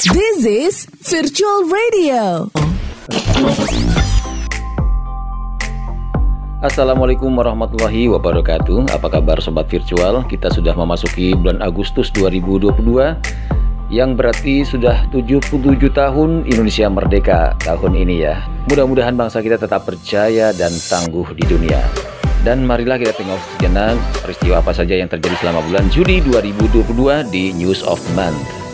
This is Virtual Radio. Assalamualaikum warahmatullahi wabarakatuh Apa kabar Sobat Virtual? Kita sudah memasuki bulan Agustus 2022 Yang berarti sudah 77 tahun Indonesia merdeka tahun ini ya Mudah-mudahan bangsa kita tetap percaya dan tangguh di dunia dan marilah kita tengok sejenak peristiwa apa saja yang terjadi selama bulan Juli 2022 di News of Month.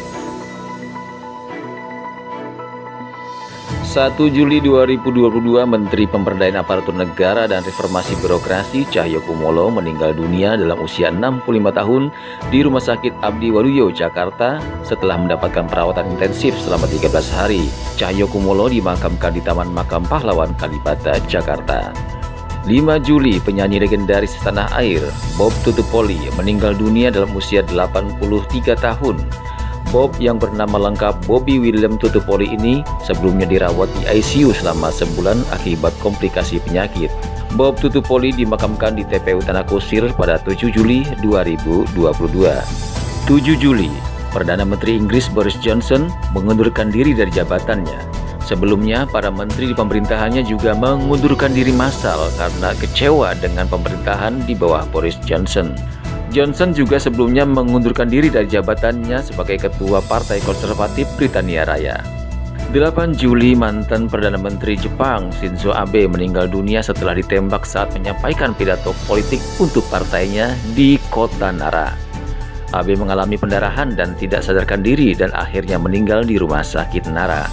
1 Juli 2022 Menteri Pemberdayaan Aparatur Negara dan Reformasi Birokrasi Cahyo Kumolo meninggal dunia dalam usia 65 tahun di Rumah Sakit Abdi Waluyo, Jakarta setelah mendapatkan perawatan intensif selama 13 hari. Cahyo Kumolo dimakamkan di Taman Makam Pahlawan Kalibata, Jakarta. 5 Juli, penyanyi legendaris tanah air Bob Tutupoli meninggal dunia dalam usia 83 tahun. Bob yang bernama lengkap Bobby William Tutupoli ini sebelumnya dirawat di ICU selama sebulan akibat komplikasi penyakit. Bob Tutupoli dimakamkan di TPU Tanah Kusir pada 7 Juli 2022. 7 Juli, Perdana Menteri Inggris Boris Johnson mengundurkan diri dari jabatannya Sebelumnya, para menteri di pemerintahannya juga mengundurkan diri massal karena kecewa dengan pemerintahan di bawah Boris Johnson. Johnson juga sebelumnya mengundurkan diri dari jabatannya sebagai ketua Partai Konservatif Britania Raya. 8 Juli, mantan Perdana Menteri Jepang Shinzo Abe meninggal dunia setelah ditembak saat menyampaikan pidato politik untuk partainya di kota Nara. Abe mengalami pendarahan dan tidak sadarkan diri dan akhirnya meninggal di rumah sakit Nara.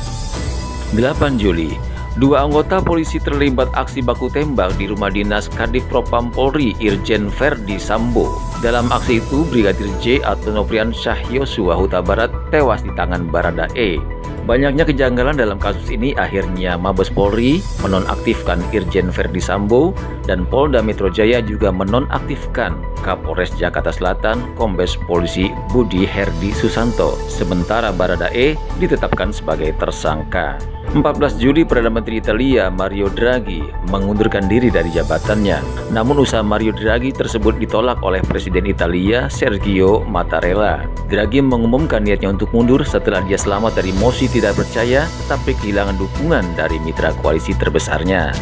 8 Juli, dua anggota polisi terlibat aksi baku tembak di rumah dinas Kadif Propam Polri Irjen Verdi Sambo. Dalam aksi itu, Brigadir J atau Novrian Syah Yosua Huta Barat tewas di tangan Barada E. Banyaknya kejanggalan dalam kasus ini akhirnya Mabes Polri menonaktifkan Irjen Verdi Sambo dan Polda Metro Jaya juga menonaktifkan Kapolres Jakarta Selatan Kombes Polisi Budi Herdi Susanto. Sementara Barada E ditetapkan sebagai tersangka. 14 Juli Perdana Menteri Italia Mario Draghi mengundurkan diri dari jabatannya. Namun usaha Mario Draghi tersebut ditolak oleh Presiden Italia Sergio Mattarella. Draghi mengumumkan niatnya untuk mundur setelah dia selamat dari mosi tidak percaya tetapi kehilangan dukungan dari mitra koalisi terbesarnya.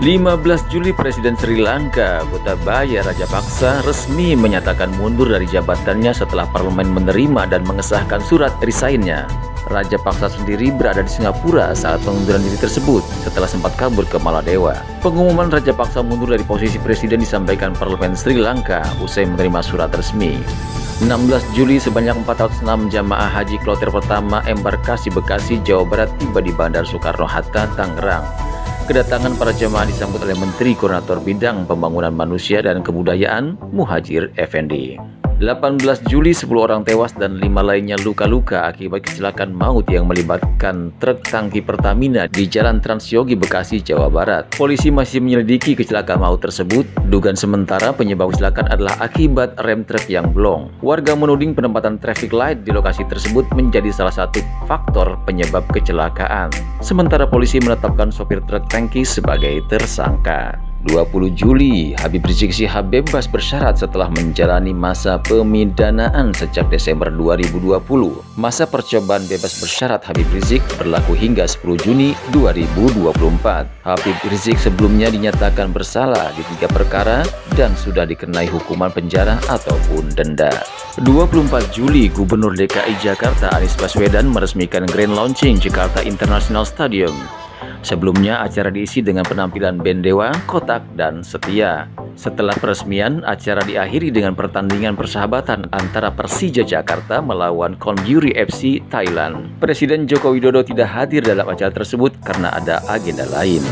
15 Juli Presiden Sri Lanka Gotabaya Rajapaksa resmi menyatakan mundur dari jabatannya setelah parlemen menerima dan mengesahkan surat resignnya. Raja Paksa sendiri berada di Singapura saat pengunduran diri tersebut setelah sempat kabur ke Maladewa. Pengumuman Raja Paksa mundur dari posisi presiden disampaikan Parlemen Sri Lanka usai menerima surat resmi. 16 Juli sebanyak 406 jamaah haji kloter pertama embarkasi Bekasi, Jawa Barat tiba di Bandar Soekarno-Hatta, Tangerang. Kedatangan para jemaah disambut oleh Menteri Koordinator Bidang Pembangunan Manusia dan Kebudayaan Muhajir Effendi. 18 Juli 10 orang tewas dan 5 lainnya luka-luka akibat kecelakaan maut yang melibatkan truk tangki Pertamina di Jalan Transyogi Bekasi, Jawa Barat. Polisi masih menyelidiki kecelakaan maut tersebut. Dugaan sementara penyebab kecelakaan adalah akibat rem truk yang blong. Warga menuding penempatan traffic light di lokasi tersebut menjadi salah satu faktor penyebab kecelakaan. Sementara polisi menetapkan sopir truk tangki sebagai tersangka. 20 Juli, Habib Rizik Syihab bebas bersyarat setelah menjalani masa pemidanaan sejak Desember 2020. Masa percobaan bebas bersyarat Habib Rizik berlaku hingga 10 Juni 2024. Habib Rizik sebelumnya dinyatakan bersalah di tiga perkara dan sudah dikenai hukuman penjara ataupun denda. 24 Juli, Gubernur DKI Jakarta Anies Baswedan meresmikan Grand Launching Jakarta International Stadium. Sebelumnya acara diisi dengan penampilan band Dewa, Kotak, dan Setia. Setelah peresmian, acara diakhiri dengan pertandingan persahabatan antara Persija Jakarta melawan Konburi FC Thailand. Presiden Joko Widodo tidak hadir dalam acara tersebut karena ada agenda lain.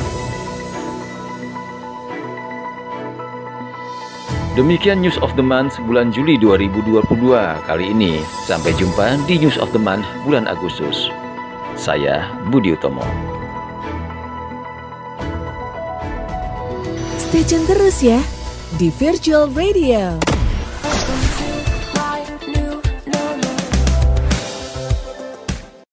Demikian News of the Month bulan Juli 2022 kali ini. Sampai jumpa di News of the Month bulan Agustus. Saya Budi Utomo. Stay tune terus ya di Virtual Radio.